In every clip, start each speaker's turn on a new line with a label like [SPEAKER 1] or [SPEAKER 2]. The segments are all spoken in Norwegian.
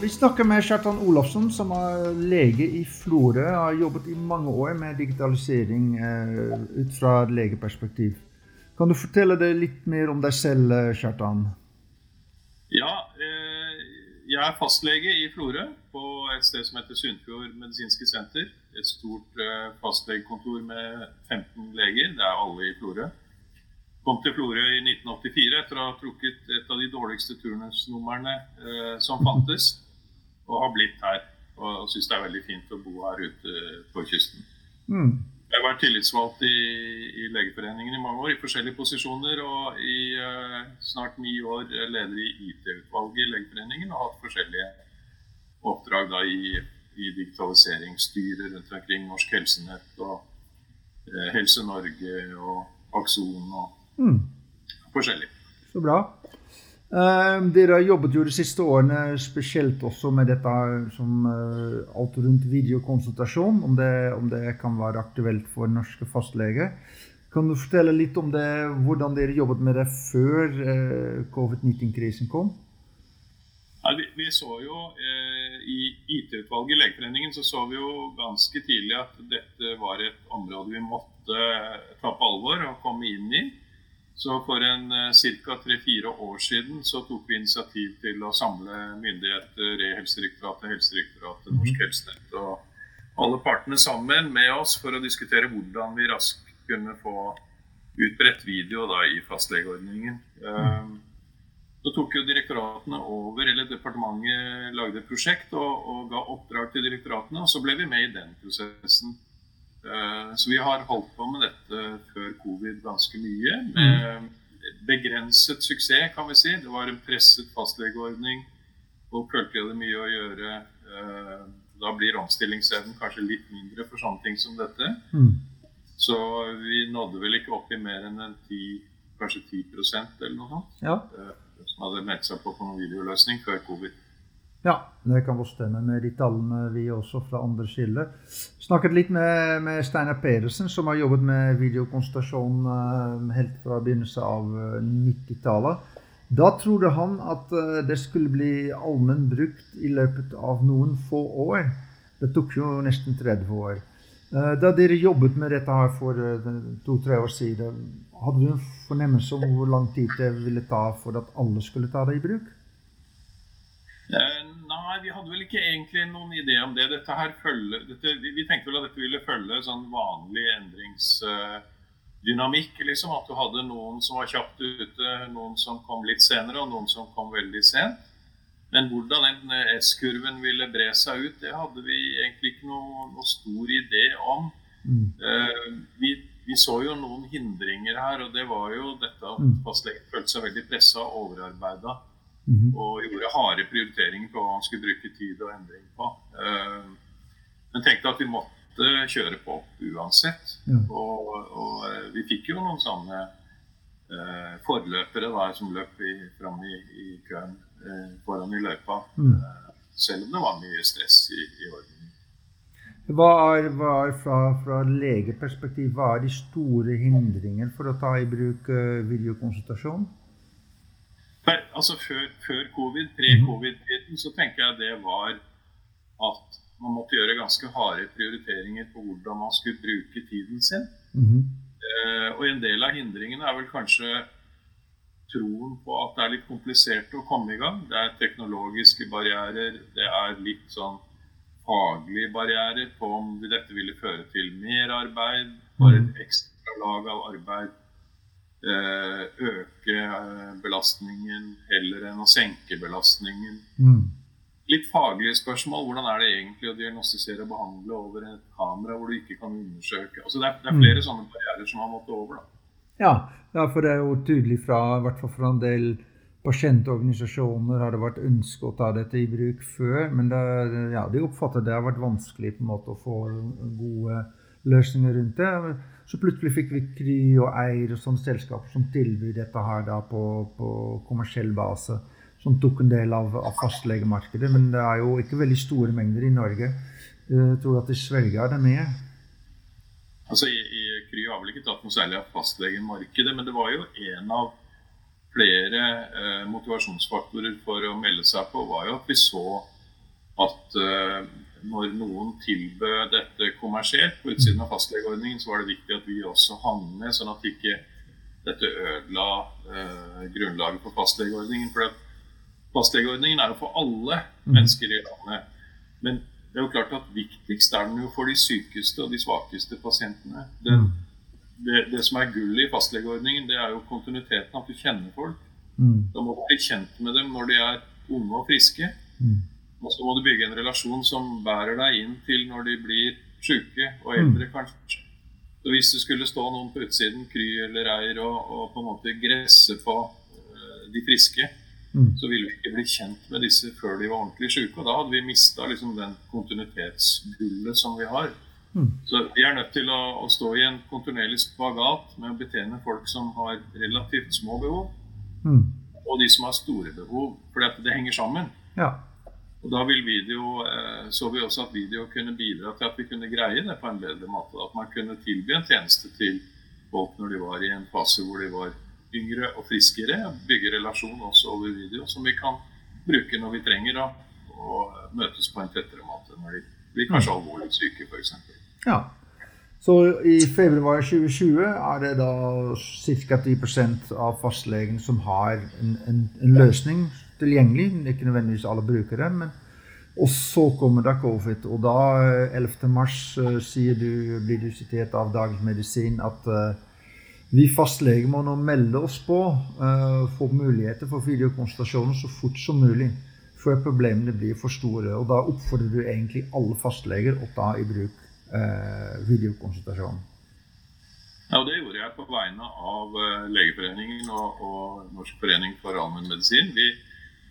[SPEAKER 1] Vi snakker med Kjartan Olafsson, som er lege i Florø. Har jobbet i mange år med digitalisering eh, ut fra et legeperspektiv. Kan du fortelle deg litt mer om deg selv, eh, Kjartan?
[SPEAKER 2] Ja, eh, jeg er fastlege i Florø på et sted som heter Sunnfjord medisinske senter. Et stort fastlegekontor med 15 leger. Det er alle i Florø. Kom til Florø i 1984 etter å ha trukket et av de dårligste turnusnumrene som fantes og har blitt her. Og, og syns det er veldig fint å bo her ute på kysten.
[SPEAKER 1] Mm.
[SPEAKER 2] Jeg har vært tillitsvalgt i, i, Legeforeningen i mange år, i forskjellige posisjoner. Og i uh, snart ni år leder i IT-utvalget i Legeforeningen og har hatt forskjellige oppdrag da, i, i digitaliseringsstyret rundt omkring Norsk Helsenett og uh, Helse Norge og Akson og
[SPEAKER 1] mm.
[SPEAKER 2] forskjellig.
[SPEAKER 1] Så bra. Uh, dere har jobbet jo de siste årene spesielt også med dette som uh, alt rundt videokonsultasjon, om det, om det, kan være aktuelt for norske fastleger. Kan du fortelle litt om det, hvordan dere jobbet med det før uh, covid-19-krisen kom?
[SPEAKER 2] Ja, vi, vi, så jo I IT-utvalget i Legeforeningen så, så vi jo ganske tidlig at dette var et område vi måtte ta på alvor og komme inn i. Så for en eh, ca. tre-fire år siden så tok vi initiativ til å samle myndigheter, Helsedirektoratet, Norsk mhm. Helsenett og alle partene sammen med oss for å diskutere hvordan vi raskt kunne få utbredt video da, i fastlegeordningen. Um, så tok jo direktoratene over, eller Departementet lagde et prosjekt og, og ga oppdrag til direktoratene. og Så ble vi med i den prosessen. Eh, så vi har holdt på med dette før covid ganske mye. Med begrenset suksess, kan vi si. Det var en presset fastlegeordning. Folk følte de det mye å gjøre. Eh, da blir omstillingsevnen kanskje litt mindre for sånne ting som dette.
[SPEAKER 1] Mm.
[SPEAKER 2] Så vi nådde vel ikke opp i mer enn en 10, kanskje 10% eller noe sånt.
[SPEAKER 1] Ja.
[SPEAKER 2] Eh, som hadde meldt seg på på noen videoløsning før covid.
[SPEAKER 1] Ja, det kan godt stemme med de tallene vi også fra andre kilder. Snakket litt med, med Steinar Pedersen, som har jobbet med videokonsultasjon uh, helt fra begynnelsen av uh, eh, 90-tallet. Da trodde han at det skulle bli allmenn brukt i løpet av noen få år. Det tok jo nesten 30 år. Da dere jobbet med dette her for to-tre år siden, hadde du en fornemmelse om hvor lang tid det ville ta for at alle skulle ta det i bruk?
[SPEAKER 2] Nei, vi hadde vel ikke egentlig noen idé om det. Dette her følge, dette, vi tenkte vel at dette ville følge sånn vanlig endringsdynamikk. liksom, At du hadde noen som var kjapt ute, noen som kom litt senere, og noen som kom veldig sent. Men hvordan den S-kurven ville bre seg ut, det hadde vi egentlig ikke noe, noe stor idé om.
[SPEAKER 1] Mm.
[SPEAKER 2] Uh, vi, vi, så jo noen hindringer her, og det var jo dette at mm. fastlegen følte seg veldig pressa og overarbeida.
[SPEAKER 1] -hmm.
[SPEAKER 2] Og gjorde harde prioriteringer på hva han skulle bruke tid og endring på. Uh, men tenkte at vi måtte kjøre på uansett.
[SPEAKER 1] Ja.
[SPEAKER 2] Og, og, eh, vi fikk jo noen sånne uh, forløpere da, som løp i, fram i, i køen foran i løypa.
[SPEAKER 1] Mm.
[SPEAKER 2] selv om det var mye stress i, i ordningen.
[SPEAKER 1] Hva er, hva er fra, fra, legeperspektiv, hva er de store hindringene for å ta i bruk videokonsultasjon?
[SPEAKER 2] Altså før, før covid, pre-covid-tiden, så tenker jeg det var at man måtte gjøre ganske harde prioriteringer på hvordan man skulle bruke tiden sin.
[SPEAKER 1] Mm -hmm.
[SPEAKER 2] uh, og en del av hindringene er vel kanskje troen på at det er litt komplisert å komme i gang. Det er teknologiske barrierer, det er litt sånn faglige barrierer på om dette ville føre til mer arbeid, bare et mhm. ekstra lag av arbeid øke eh, belastningen heller enn å senke belastningen.
[SPEAKER 1] Mm.
[SPEAKER 2] Litt faglige spørsmål. Hvordan er det egentlig å diagnostisere og behandle over et kamera hvor du ikke kan undersøke altså Det er, det er mm. flere mm. sånne barrierer som har måttet over.
[SPEAKER 1] Ja, ja, for det er jo tydelig fra, i hvert fall fra en del pasientorganisasjoner har det vært ønske å ta dette i bruk før. Men det, ja, de oppfatter det har vært vanskelig på en måte å få gode løsninger rundt det. Så plutselig fikk vi Kry og Eir og sånne selskaper som tilbyr dette her da på, på kommersiell base. Som tok en del av, av fastlegemarkedet. Men det er jo ikke veldig store mengder i Norge. Jeg tror at i Sverige er det med.
[SPEAKER 2] Altså, i, i Kry har vel ikke tatt noe særlig av fastlegemarkedet, men det var jo en av flere eh, motivasjonsfaktorer for å melde seg på, var jo at vi så at uh, når noen tilbød dette kommersielt på utsiden av fastlegeordningen, så var det viktig at vi også hang med, sånn at ikke dette ødela eh, grunnlaget for fastlegeordningen. For fastlegeordningen er jo for alle mm. mennesker i landet. Men det er jo klart at viktigst er den jo for de sykeste og de svakeste pasientene. Den, mm. det, det, som er gullet i fastlegeordningen, det er jo kontinuiteten, at du kjenner folk. Mm. Da må du bli kjent med dem når de er unge og friske. Og så må du bygge en relasjon som bærer deg inn til når de blir sjuke og eldre, mm. kanskje. Så hvis det skulle stå noen på utsiden, Kry eller Reir, og, og, på en måte gresse på uh, de friske, mm. så ville vi ikke bli kjent med disse før de var ordentlig sjuke. Og da hadde vi mista liksom, den kontinuitetsgullet som vi har. Mm. Så vi er nødt til å, å, stå i en kontinuerlig spagat med å betjene folk som har relativt små behov, mm. og de som har store behov, at det henger sammen.
[SPEAKER 1] Ja.
[SPEAKER 2] Og da vil video, eh, så vi også at video kunne bidra til at vi kunne greie det på en bedre måte. At man kunne tilby en tjeneste til folk når de var i en fase hvor de var yngre og friskere. Bygge relasjon også over video, som vi kan bruke når vi trenger å, møtes på en tettere måte. Når de blir kanskje alvorlig syke, f.eks.
[SPEAKER 1] Ja. Så i februar 2020 er det da ca. 10% av fastlegen som har en, en, en løsning tilgjengelig. Det ikke nødvendigvis alle brukere. men og så kommer da covid, og da 11. Eh, mars uh, sier du, blir du sitert av Dagens Medisin at uh, vi fastleger må nå melde oss på, uh, få muligheter for videokonsultasjoner så fort som mulig. Før problemene blir for store. Og da oppfordrer du egentlig alle fastleger å ta i bruk videokonsultasjon.
[SPEAKER 2] Ja, Det gjorde jeg på vegne av Legeforeningen og, og Norsk forening for allmennmedisin. Vi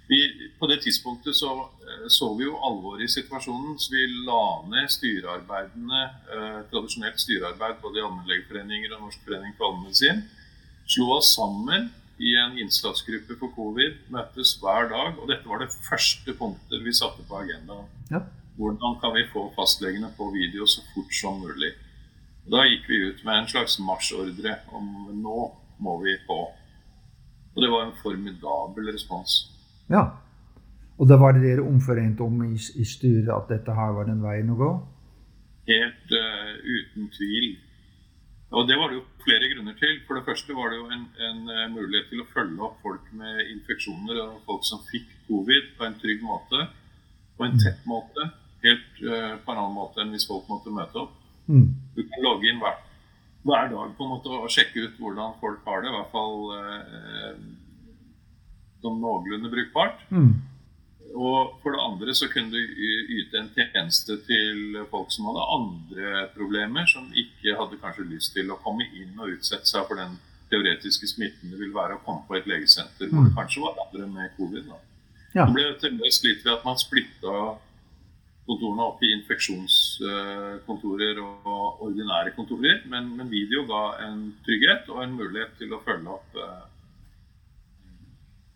[SPEAKER 2] vi, på det tidspunktet så, eh, så, vi jo alvoret i situasjonen, så vi la ned styrearbeidene, eh, tradisjonelt styrearbeid både i allmennlegeforeninger og Norsk forening for allmennmedisin. Slo oss sammen i en innsatsgruppe for covid, møttes hver dag. Og dette var det første punktet vi satte på agendaen.
[SPEAKER 1] Ja.
[SPEAKER 2] Hvordan kan vi få fastlegene på video så fort som mulig? Da gikk vi ut med en slags marsjordre om nå må vi på. Og det var en formidabel respons.
[SPEAKER 1] Ja. Og da var det dere omforente om i, i styret at dette her var den veien å gå?
[SPEAKER 2] Helt uh, uten tvil. Og det var det jo flere grunner til. For det første var det jo en, en uh, mulighet til å følge opp folk med infeksjoner og folk som fikk covid, på en trygg måte. På en tett måte. Helt uh, på en annen måte enn hvis folk måtte møte opp. Mm. Du kan logge inn hver, hver, dag på en måte og sjekke ut hvordan folk har det. I hvert fall som noenlunde brukbart. Mm. Og for det andre så kunne du yte en tjeneste til folk som hadde andre problemer, som ikke hadde kanskje lyst til å komme inn og utsette seg for den teoretiske smitten det ville være å komme på et legesenter hvor det mm. kanskje var andre med covid. Ja. Det ble til litt ved at man splitta kontorene opp i infeksjonskontorer og ordinære kontorer. Men, men, video ga en trygghet og en mulighet til å følge opp eh,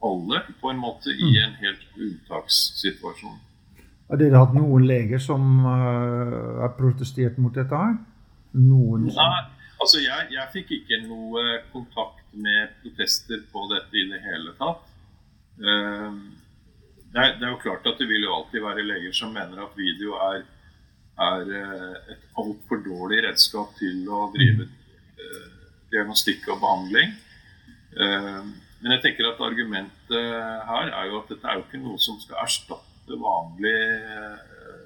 [SPEAKER 2] alle på en måte i mm. en helt unntakssituasjon.
[SPEAKER 1] Har dere hatt noen leger som uh, har protestert mot dette her?
[SPEAKER 2] Noen som... Nei, altså jeg, jeg, fikk ikke noe kontakt med protester på dette i det hele tatt. Uh, det, er, det, er, jo klart at det vil jo alltid være leger som mener at video er, er uh, et altfor dårlig redskap til å drive uh, diagnostikk og behandling. Uh, men jeg tenker at argumentet her er jo at dette er jo ikke noe som skal erstatte vanlig, eh,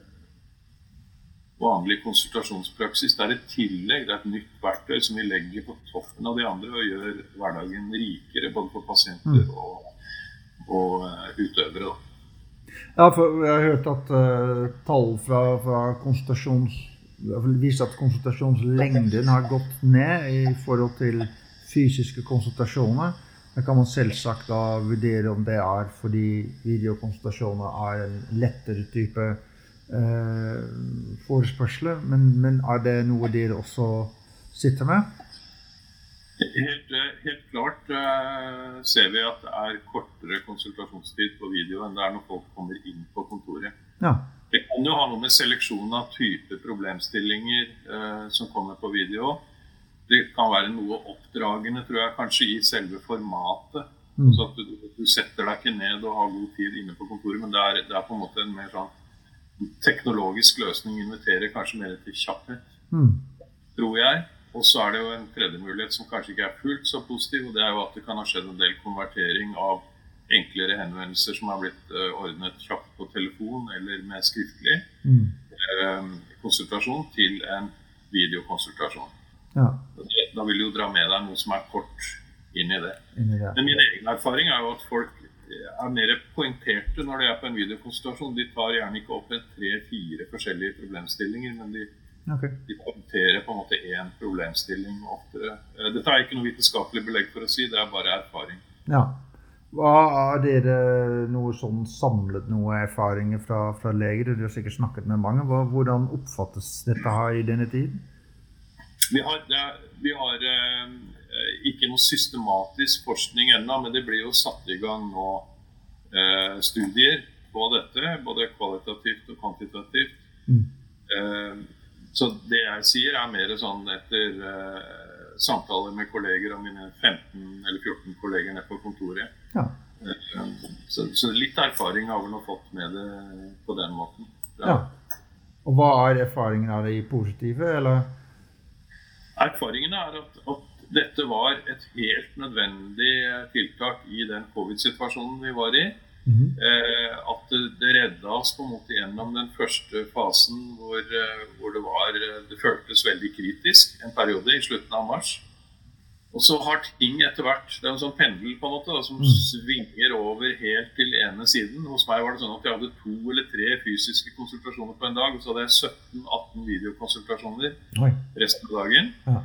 [SPEAKER 2] vanlig konsultasjonspraksis. Det er et tillegg, det er et nytt verktøy som vi legger på toppen av de andre og gjør hverdagen rikere både for pasienter mm. og, og utøvere. utøvere.
[SPEAKER 1] Ja, for jeg har hørt at uh, tall fra, fra konsultasjons viser at konsultasjonslengden har gått ned i forhold til fysiske konsultasjoner. Da kan man selvsagt da vurdere om det er fordi videokonsultasjoner er en lettere type eh, forespørsler. Men, men, er det noe dere også sitter med?
[SPEAKER 2] Helt, helt klart eh, ser vi at det er kortere konsultasjonstid på video enn det er når folk kommer inn på kontoret.
[SPEAKER 1] Ja.
[SPEAKER 2] Det kan jo ha noe med seleksjonen av type problemstillinger eh, som kommer på video det kan være noe oppdragende, tror jeg, kanskje i selve formatet. Mm. Så at du, du, setter deg ikke ned og har god tid inne på kontoret, men det er, det er, på en måte en mer sånn teknologisk løsning inviterer kanskje mer til kjapphet,
[SPEAKER 1] Mm.
[SPEAKER 2] tror jeg. Og så er det jo en tredje mulighet som kanskje ikke er fullt så positiv, og det er jo at det kan ha skjedd en del konvertering av enklere henvendelser som har blitt eh, ordnet kjapt på telefon eller med skriftlig
[SPEAKER 1] Mm.
[SPEAKER 2] eh, konsultasjon til en videokonsultasjon.
[SPEAKER 1] Ja,
[SPEAKER 2] Da vil du jo dra med deg noe som er kort inn i det.
[SPEAKER 1] inni det.
[SPEAKER 2] Men min egen erfaring er jo at folk er mer poengterte når de er på en videokonsultasjon. De tar gjerne ikke opp en tre-fire forskjellige problemstillinger, men de,
[SPEAKER 1] okay.
[SPEAKER 2] de poengterer på en måte én problemstilling oftere. Eh, Dette er ikke noe vitenskapelig belegg for å si, det er bare erfaring.
[SPEAKER 1] Ja. Hva er dere noe sånn samlet noe erfaringer fra, fra leger? Dere har sikkert snakket med mange. Hvordan oppfattes dette her i denne tiden?
[SPEAKER 2] Vi har, er, vi har eh, ikke noe systematisk forskning ennå, men det blir jo satt i gang nå eh, studier på dette, både kvalitativt og kvantitativt.
[SPEAKER 1] Mm.
[SPEAKER 2] Eh, så det jeg sier, er mer sånn etter samtaler med kolleger og mine 15 eller 14 kolleger nede på kontoret.
[SPEAKER 1] Ja.
[SPEAKER 2] Så, så litt erfaring har vi nå fått med det på den måten.
[SPEAKER 1] ja. Og hva er erfaringen av det positive, eller?
[SPEAKER 2] Erfaringene er at, at dette var et helt nødvendig tiltak i den covid-situasjonen vi var i.
[SPEAKER 1] Mhm.
[SPEAKER 2] Eh, at det, det redda oss på en måte gjennom den første fasen hvor, eh, hvor det var eh, Det føltes veldig kritisk en periode i slutten av mars. Og så har ting etter hvert Det er en sånn pendel på en måte da, som
[SPEAKER 1] Mm.
[SPEAKER 2] svinger over helt til ene siden. Hos meg var det sånn at jeg hadde to eller tre fysiske konsultasjoner på en dag. Og så hadde jeg 17-18 videokonsultasjoner
[SPEAKER 1] Oi.
[SPEAKER 2] resten av dagen.
[SPEAKER 1] Ja.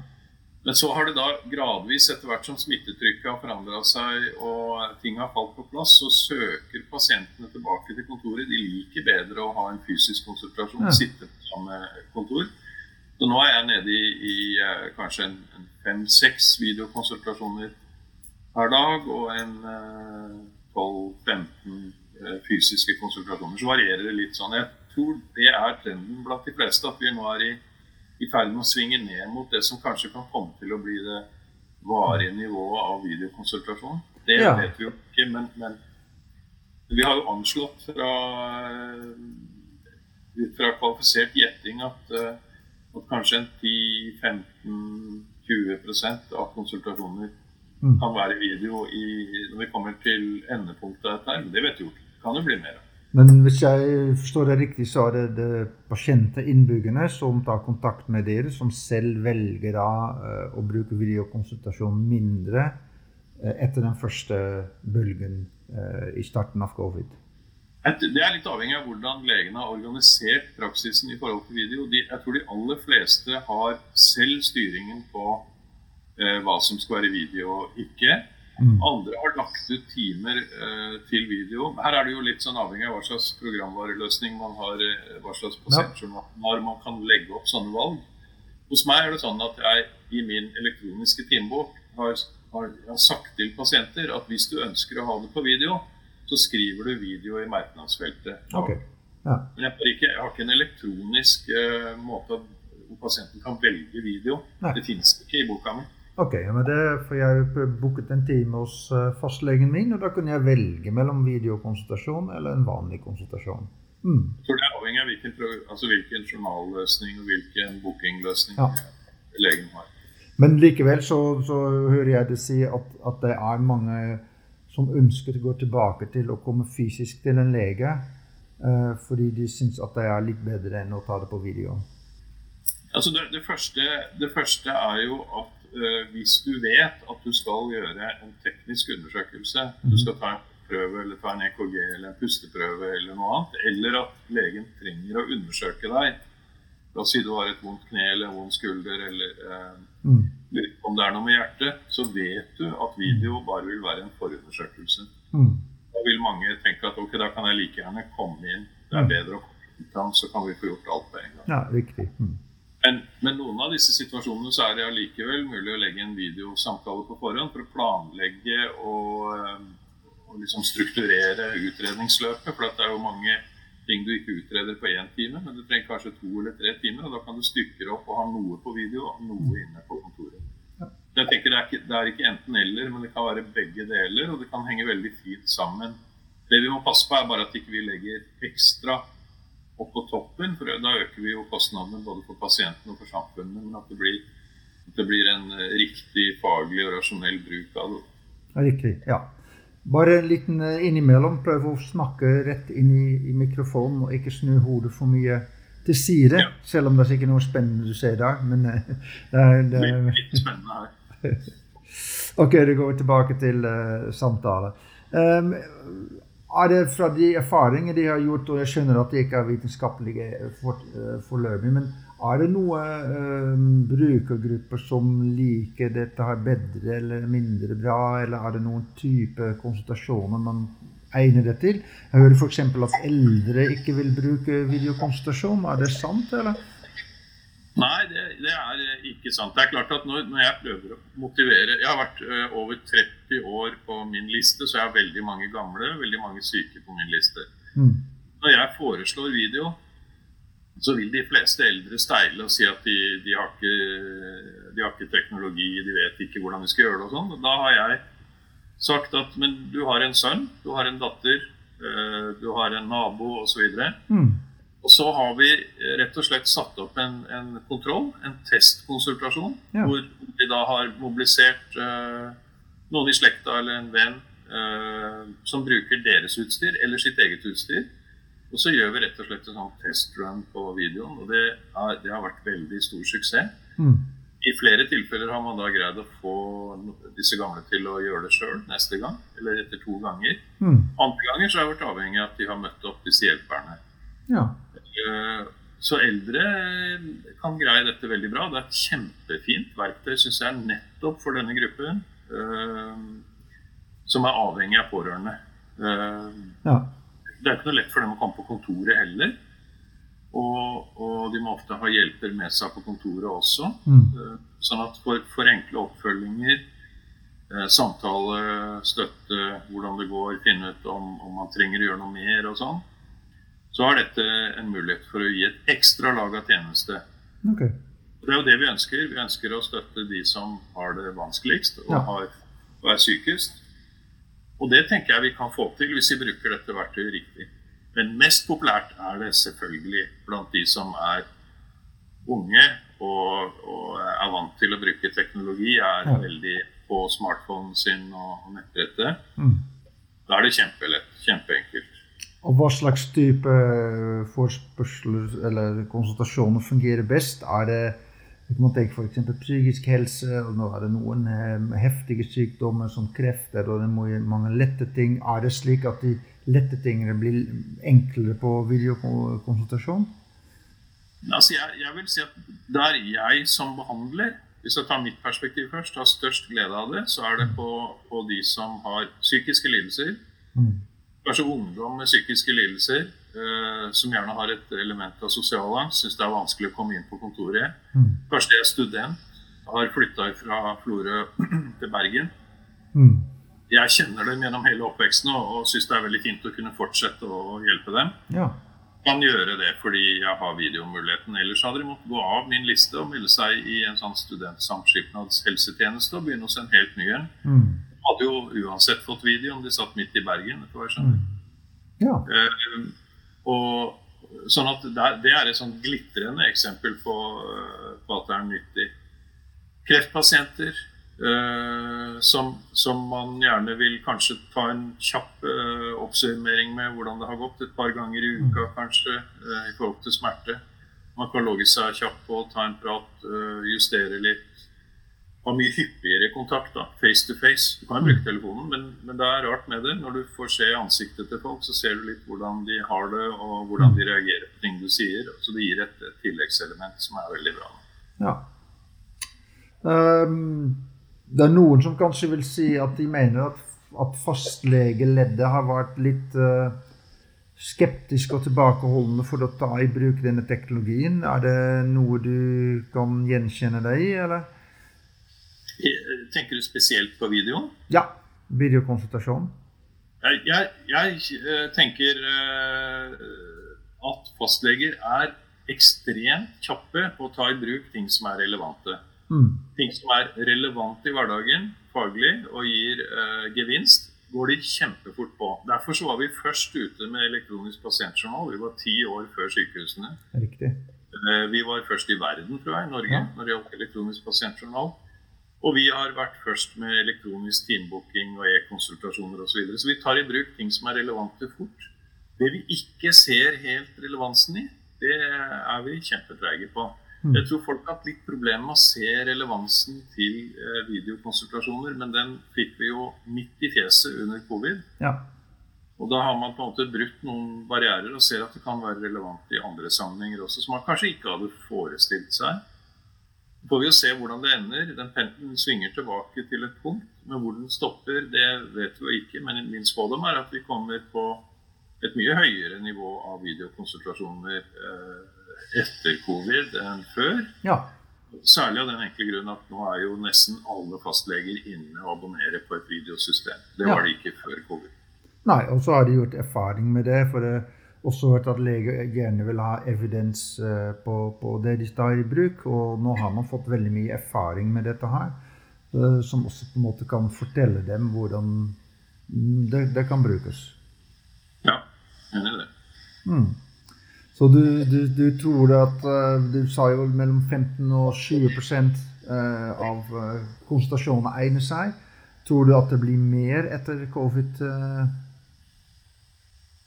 [SPEAKER 2] Men så har det da gradvis, etter hvert som smittetrykket har forandra seg og ting har falt på plass, så søker pasientene tilbake til kontoret. De liker bedre å ha en fysisk konsultasjon,
[SPEAKER 1] Ja.
[SPEAKER 2] sitte på samme kontor. Så nå er jeg nede i, i eh, kanskje en, en fem-seks videokonsultasjoner per dag og en eh, 12-15 eh, fysiske konsultasjoner. Så varierer det litt sånn. Jeg tror det er trenden blant de fleste, at vi nå er i, i ferd med å svinge ned mot det som kanskje kan komme til å bli det varige nivået av videokonsultasjon. Det
[SPEAKER 1] ja.
[SPEAKER 2] vet vi jo ikke, men, men, vi har jo anslått fra, eh, fra kvalifisert gjetting at, at kanskje 10-15 20 av konsultasjoner
[SPEAKER 1] mm.
[SPEAKER 2] kan være video i, når vi kommer til endepunktet av dette. Det vet jo ikke. Kan jo bli mer av.
[SPEAKER 1] Men hvis jeg forstår det riktig, så er det, det pasienter, innbyggerne, som tar kontakt med dere, som selv velger da, eh, å bruke videokonsultasjon mindre eh, etter den første bølgen eh, i starten av covid?
[SPEAKER 2] Et- Det er litt avhengig av hvordan legene har organisert praksisen i forhold til video. De, jeg tror de aller fleste har selv styringen på eh, hva som skal være video og ikke.
[SPEAKER 1] Mm.
[SPEAKER 2] Andre har lagt ut timer eh, til video. Her er det jo litt sånn avhengig av hva slags programvareløsning man har, eh, hva slags pasientjournal man man kan legge opp sånne valg. Hos meg er det sånn at jeg i min elektroniske timebok har, har, har sagt til pasienter at hvis du ønsker å ha det på video, så skriver du video i merknadsfeltet.
[SPEAKER 1] Okay. Ja.
[SPEAKER 2] Men jeg har ikke, jeg har ikke en elektronisk uh, måte hvor pasienten kan velge video.
[SPEAKER 1] Nei.
[SPEAKER 2] Det finnes ikke i boka mi.
[SPEAKER 1] Ok, ja, men det får jeg booket en time hos eh, fastlegen min, og da kunne jeg velge mellom videokonsultasjon eller en vanlig konsultasjon. Mm.
[SPEAKER 2] Jeg tror det er avhengig av hvilken, altså hvilken journalløsning og hvilken bookingløsning
[SPEAKER 1] Ja.
[SPEAKER 2] legen har.
[SPEAKER 1] Men likevel så, så hører jeg det si at, at det er mange som ønsker å gå tilbake til å komme fysisk til en lege, eh, fordi de syns at det er litt bedre enn å ta det på video.
[SPEAKER 2] Altså det, det, første, det første er jo at eh, hvis du vet at du skal gjøre en teknisk undersøkelse, du skal ta en prøve eller ta en EKG eller en pusteprøve eller noe annet, eller at legen trenger å undersøke deg La oss si du har et vondt kne eller en vond skulder eller eh,
[SPEAKER 1] Mm.
[SPEAKER 2] Om det er noe med hjertet, så vet du at video bare vil være en forundersøkelse.
[SPEAKER 1] Mm.
[SPEAKER 2] Da vil mange tenke at ok, da kan jeg like gjerne komme inn. Det er bedre å komme inn til ham, så kan vi få gjort alt på en gang.
[SPEAKER 1] Ja, riktig. Mm.
[SPEAKER 2] Men, men noen av disse situasjonene så er det allikevel mulig å legge en videosamtale på forhånd for å planlegge og, eh, og liksom strukturere utredningsløpet. For at det er jo mange ting du ikke utreder på én time, men du trenger kanskje to eller tre timer. Og da kan du stykke det opp og ha noe på video og noe inne på kontoret. Jeg tenker det er, ikke, det er ikke enten-eller, men det kan være begge deler. Og det kan henge veldig fint sammen. Det vi må passe på, er bare at ikke vi legger ekstra opp på toppen. For da øker vi jo kostnadene både for pasientene og for samfunnet. Men at det blir, at det blir en eh, riktig faglig og rasjonell bruk av det.
[SPEAKER 1] Riktig, ja. Bare en liten eh, innimellom. Prøv å snakke rett inn i, i mikrofonen og ikke snu hodet for mye til side. Ja. Selv om det er ikke noe spennende du ser der. Men det
[SPEAKER 2] er, det er litt spennende her.
[SPEAKER 1] ok, det går tilbake til uh, samtale. Um, er det fra de erfaringer de har gjort, og jeg skjønner at de ikke er vitenskapelige for, uh, forløpig, men er det noen uh, brukergrupper som liker dette her bedre eller mindre bra, eller er det noen type konsultasjoner man egner det til? Jeg hører f.eks. at eldre ikke vil bruke videokonsultasjon. Er det sant, eller?
[SPEAKER 2] Nei, det, det, er eh, ikke sant. Det er klart at når, når, jeg prøver å motivere Jeg har vært ø, over 30 år på min liste, så jeg har veldig mange gamle veldig mange syke på min liste. Mm. Når jeg foreslår video, så vil de fleste eldre steile og si at de, de, har ikke, de, har ikke, teknologi, de vet ikke hvordan de skal gjøre det og sånn. Da har jeg sagt at men du har en sønn, du har en datter, ø, du har en nabo osv. Mm. Og så har vi eh, rett og slett satt opp en, en kontroll, en testkonsultasjon, ja. hvor vi da har mobilisert uh, noen i slekta eller en venn uh, som bruker deres utstyr eller sitt eget utstyr. Og så gjør vi rett og slett en sånn testrun på videoen, og det, er, det, har vært veldig stor suksess. Mm. I flere tilfeller har man da greid å få disse gamle til å gjøre det sjøl neste gang, eller etter to ganger. Mm. Andre ganger så har jeg vært avhengig av at de har møtt opp disse hjelperne. Ja. Eh, så eldre kan greie dette veldig bra. Det er et kjempefint verktøy, syns jeg, nettopp for denne gruppen. Uh, som er avhengig av pårørende. Ja. Det er ikke noe lett for dem å komme på kontoret heller. Og, og de må ofte ha hjelper med seg på kontoret også. Mm. Sånn at for, for enkle oppfølginger, samtale, støtte, hvordan det går, finne ut om, om man trenger å gjøre noe mer og sånn, så er dette en mulighet for å gi et ekstra lag av tjeneste. Okay. Det er jo det vi ønsker. Vi ønsker å støtte de som har det vanskeligst og, ja. har, og er sykest. Og det tenker jeg vi kan få til hvis vi bruker dette verktøyet riktig. Men mest populært er det selvfølgelig blant de som er unge og, og er vant til å bruke teknologi, er ja. veldig på smartphonen sin og nettbrettet. Mm. Da er det kjempelett. Kjempeenkelt.
[SPEAKER 1] Og hva slags type eh, forspørsler eller konsultasjoner fungerer best? Er det man tenker f.eks. psykisk helse, og nå er det noen eh, heftige sykdommer som krefter, og det må mange lette ting. Er det slik at de lette tingene blir enklere på videokonsultasjon?
[SPEAKER 2] Altså jeg, jeg, vil si at der jeg som behandler, hvis jeg tar mitt perspektiv først, har størst glede av det, så er det på, på de som har psykiske lidelser. Mm kanskje ungdom med psykiske lidelser eh, som gjerne har et element av sosial angst, syns det er vanskelig å komme inn på kontoret. Mm. Kanskje jeg er student, har flytta fra Florø til Bergen. Mm. Jeg kjenner dem gjennom hele oppveksten og, og syns det er veldig fint å kunne fortsette å hjelpe dem. Ja. Kan gjøre det fordi jeg har videomuligheten. Ellers hadde de måttet gå av min liste og melde seg i en sånn studentsamskipnadshelsetjeneste og begynne hos en helt ny en. Mm hadde jo uansett fått video om de satt midt i Bergen. etter hva jeg skjønner. Ja. Uh, og sånn at Det er et sånn glitrende eksempel på, uh, på, at det er nyttig. Kreftpasienter uh, som, som, man gjerne vil kanskje ta en kjapp oppsummering med hvordan det har gått et par ganger i uka, mm. kanskje, i forhold til smerte. Man kan logge seg kjapt på, ta en prat, justere litt ha mye hyppigere kontakt, da, face to face. Du kan bruke telefonen, men, men, det er rart med det. Når du får se ansiktet til folk, så ser du litt hvordan de har det, og hvordan de reagerer på ting du sier. Så det gir et, et tilleggselement som er veldig bra.
[SPEAKER 1] Ja. Um, det er noen som kanskje vil si at de mener at, at fastlegeleddet har vært litt uh, skeptisk og tilbakeholdne for å ta i bruk denne teknologien. Er det noe du kan gjenkjenne deg i, eller?
[SPEAKER 2] Tenker du spesielt på video?
[SPEAKER 1] Ja. Videokonsultasjon.
[SPEAKER 2] Jeg, jeg, jeg eh, tenker uh, at fastleger er ekstremt kjappe på å ta i bruk ting som er relevante. Mm. Ting som er relevante i hverdagen faglig og gir uh, gevinst. går de kjempefort på. Derfor så var vi først ute med elektronisk pasientjournal. Vi var ti år før sykehusene.
[SPEAKER 1] Riktig.
[SPEAKER 2] Eh, vi var først i verden, tror jeg, i Norge
[SPEAKER 1] Ja.
[SPEAKER 2] når det gjaldt elektronisk pasientjournal. Og vi har vært først med elektronisk teambooking og e-konsultasjoner osv. Så, videre. så vi tar i bruk ting som er relevante fort. Det vi ikke ser helt relevansen i, det er vi kjempetreige på.
[SPEAKER 1] Mm.
[SPEAKER 2] Jeg tror folk har hatt litt problemer med å se relevansen til eh, videokonsultasjoner, men den fikk vi jo midt i fjeset under covid.
[SPEAKER 1] Ja.
[SPEAKER 2] Og da har man på en måte brutt noen barrierer og ser at det kan være relevant i andre sammenhenger også, som man kanskje ikke hadde forestilt seg. Så får vi jo se hvordan det ender. Den pendelen svinger tilbake til et punkt. Men hvor den stopper, det vet vi ikke. Men min spådom er at vi kommer på et mye høyere nivå av videokonsultasjoner eh, etter covid enn før.
[SPEAKER 1] ja.
[SPEAKER 2] Særlig av den enkle grunn at nå er jo nesten alle fastleger inne og abonnerer på et videosystem. Det
[SPEAKER 1] Ja.
[SPEAKER 2] var de ikke før covid.
[SPEAKER 1] Nei, og så har de gjort erfaring med det. For det også hørt at leger gjerne vil ha evidens eh, på, på det de tar i bruk. Og nå har man fått veldig mye erfaring med dette her. eh, Som også på en måte kan fortelle dem hvordan det, det kan brukes.
[SPEAKER 2] Ja, enig i det.
[SPEAKER 1] Mm. Så du, du, du tror at eh, Du sa jo mellom 15 og 20 eh, av konsultasjonene egner seg. Tror du at det blir mer etter covid? eh?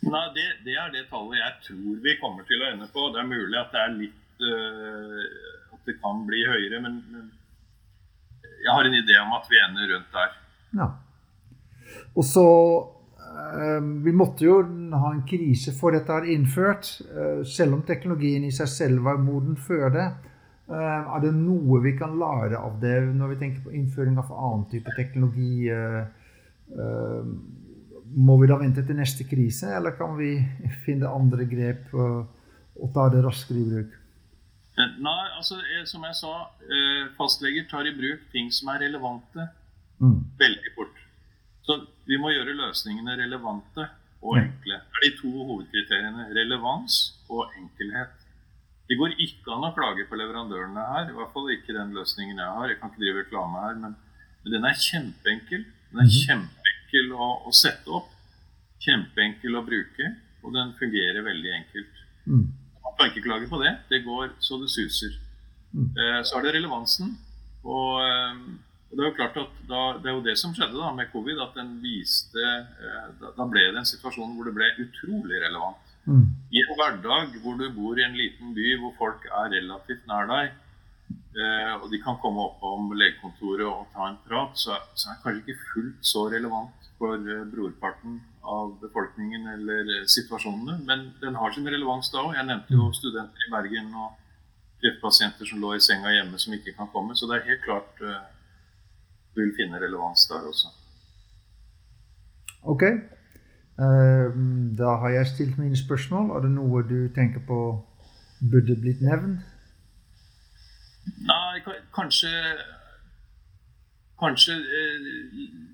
[SPEAKER 2] Nei, det, det er det tallet jeg tror vi kommer til å ende på. Det er mulig at det er litt uh, At det kan bli høyere, men, men jeg har en idé om at vi ender rundt der.
[SPEAKER 1] Ja. Og så eh, Vi måtte jo ha en krise for dette er innført, eh, selv om teknologien i seg selv var moden før det. Er det noe vi kan lære av det når vi tenker på innføring av annen type teknologi? Eh, eh, må vi da vente til neste krise, eller kan vi finne andre grep eh, og ta det raskere i bruk?
[SPEAKER 2] Nei, altså eh, som jeg sa, eh, fastleger tar i bruk ting som er relevante
[SPEAKER 1] Mm.
[SPEAKER 2] veldig fort. Så vi må gjøre løsningene relevante og enkle. Det er de to hovedkriteriene. Relevans og enkelhet. Det går ikke an å klage på leverandørene her. I hvert fall ikke den løsningen jeg har. Jeg kan ikke drive reklame her, men, men den er kjempeenkel. Den er
[SPEAKER 1] Mhm.
[SPEAKER 2] Kjempeenkel å, å sette opp. Kjempeenkel å bruke. Og den fungerer veldig enkelt.
[SPEAKER 1] Mm.
[SPEAKER 2] Man kan ikke klage på det. Det går så det suser.
[SPEAKER 1] Mm.
[SPEAKER 2] Eh, Så er det relevansen. Og, eh, og det er jo klart at da, det er jo det som skjedde da med covid, at den viste eh, Da, da ble det en situasjon hvor det ble utrolig relevant.
[SPEAKER 1] Mm.
[SPEAKER 2] I en hverdag hvor du bor i en liten by hvor folk er relativt nær deg, eh, og de kan komme opp om legekontoret og ta en prat, så, så er det kanskje ikke fullt så relevant for eh, brorparten av befolkningen eller eh, situasjonene. Men den har sin relevans da òg. Jeg nevnte jo studenter i Bergen og kreftpasienter som lå i senga hjemme som ikke kan komme. Så det er helt klart eh, du vil finne relevans der også.
[SPEAKER 1] Ok. Da har jeg stilt mine spørsmål. Er det noe du tenker på burde blitt nevnt?
[SPEAKER 2] Nei, kanskje Kanskje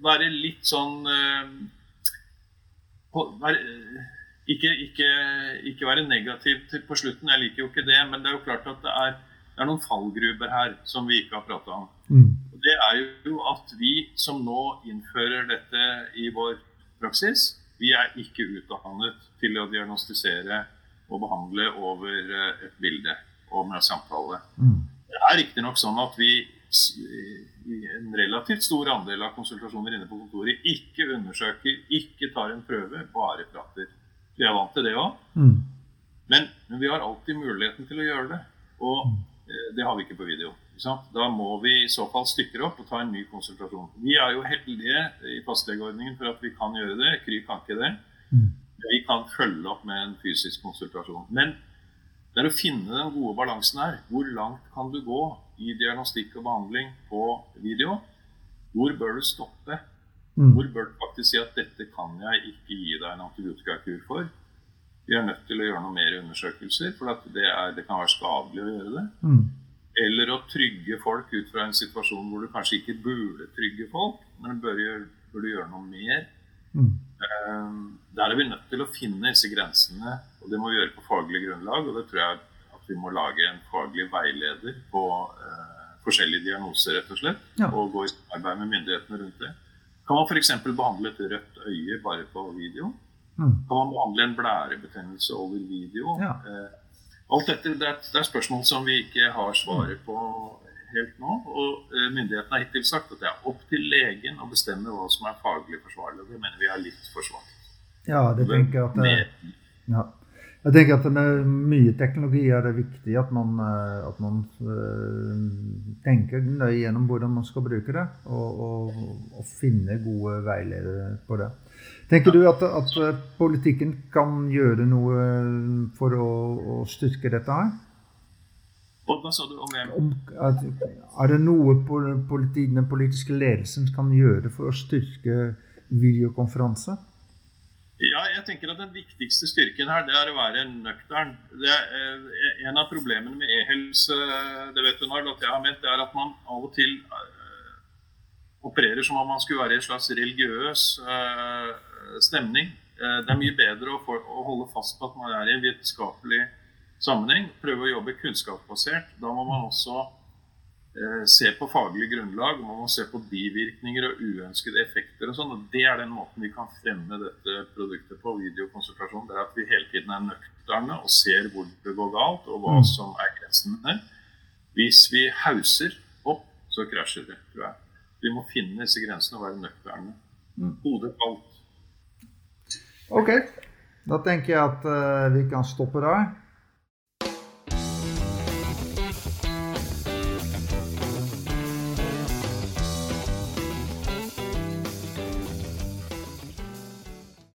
[SPEAKER 2] være litt sånn eh, på, være, eh, ikke, ikke, ikke være negativ til, på slutten, jeg liker jo ikke det. Men det er jo klart at det er, det er noen fallgruber her som vi ikke har prata om.
[SPEAKER 1] Mm.
[SPEAKER 2] Det er jo at vi som nå innfører dette i vår praksis, vi er ikke utdannet til å diagnostisere og behandle over eh, et bilde og med samtale.
[SPEAKER 1] Mm.
[SPEAKER 2] Det er riktignok sånn at vi en relativt stor andel av konsultasjoner inne på kontoret ikke undersøker, ikke tar en prøve, bare prater. Vi er vant til det òg,
[SPEAKER 1] Mm.
[SPEAKER 2] men, men vi har alltid muligheten til å gjøre det. Og eh, det har vi ikke på video. Ikke? Da må vi i så fall stykke opp og ta en ny konsultasjon. Vi er jo heldige i fastlegeordningen for at vi kan gjøre det. Kry kan ikke det.
[SPEAKER 1] Mm.
[SPEAKER 2] Vi kan følge opp med en fysisk konsultasjon. Men det er å finne den gode balansen her. Hvor langt kan du gå i diagnostikk og behandling på video? Hvor bør du stoppe?
[SPEAKER 1] Mm.
[SPEAKER 2] Hvor bør du faktisk si at dette kan jeg ikke gi deg en antibiotikakur for? Vi er nødt til å gjøre noe mer undersøkelser, for at det, er, det kan være skadelig å gjøre det.
[SPEAKER 1] Mm.
[SPEAKER 2] Eller å trygge folk ut fra en situasjon hvor du kanskje ikke burde trygge folk, men bør burde gjøre noe mer.
[SPEAKER 1] Mm.
[SPEAKER 2] Eh, Der er vi nødt til å finne disse grensene, og det må vi gjøre på faglig grunnlag. Og det tror jeg at vi må lage en faglig veileder på eh, forskjellige diagnoser, rett og slett.
[SPEAKER 1] Ja.
[SPEAKER 2] Og gå i samarbeid med myndighetene rundt det. Kan man f.eks. behandle et rødt øye bare på video?
[SPEAKER 1] Mm.
[SPEAKER 2] Kan man behandle en blærebetennelse over video?
[SPEAKER 1] Ja.
[SPEAKER 2] Eh, alt dette det er, det er spørsmål som vi ikke har svaret på helt nå. Og eh, myndighetene har hittil sagt at det er opp til legen å bestemme hva som er faglig forsvarlig. Og det mener vi er litt for svakt.
[SPEAKER 1] Ja, det tenker jeg at ja. Jeg tenker at med mye teknologi er det viktig at man, eh, at man eh, tenker nøye gjennom hvordan man skal bruke det, og, og, og finne gode veiledere på det. Tenker du at, at eh, politikken kan gjøre noe for å, å styrke dette her?
[SPEAKER 2] Hva sa du om det?
[SPEAKER 1] Om, er det noe politi, den politiske ledelsen kan gjøre for å styrke videokonferanse?
[SPEAKER 2] Ja, jeg tenker at Den viktigste styrken her det er å være nøktern. Det er, eh, en av problemene med e-helse det vet du, Narl, at jeg har ment, det er at man av og til eh, opererer som om man skulle være i en slags religiøs eh, stemning. Det er mye bedre å, få, å holde fast på at man er i en vitenskapelig sammenheng. Prøve å jobbe kunnskapsbasert. Da må man også se på faglig grunnlag, man må se på bivirkninger og uønskede effekter og sånn. og Det er den måten vi kan fremme dette produktet på, videokonsultasjon. Det er at vi hele tiden er nøkterne og ser hvor det går galt, og hva
[SPEAKER 1] Mm.
[SPEAKER 2] som er grensene. Hvis vi hauser opp, så krasjer det, tror jeg. Vi må finne disse grensene og være nøkterne.
[SPEAKER 1] Mm.
[SPEAKER 2] Hodet kaldt.
[SPEAKER 1] Ok, da tenker jeg at eh, vi kan stoppe der.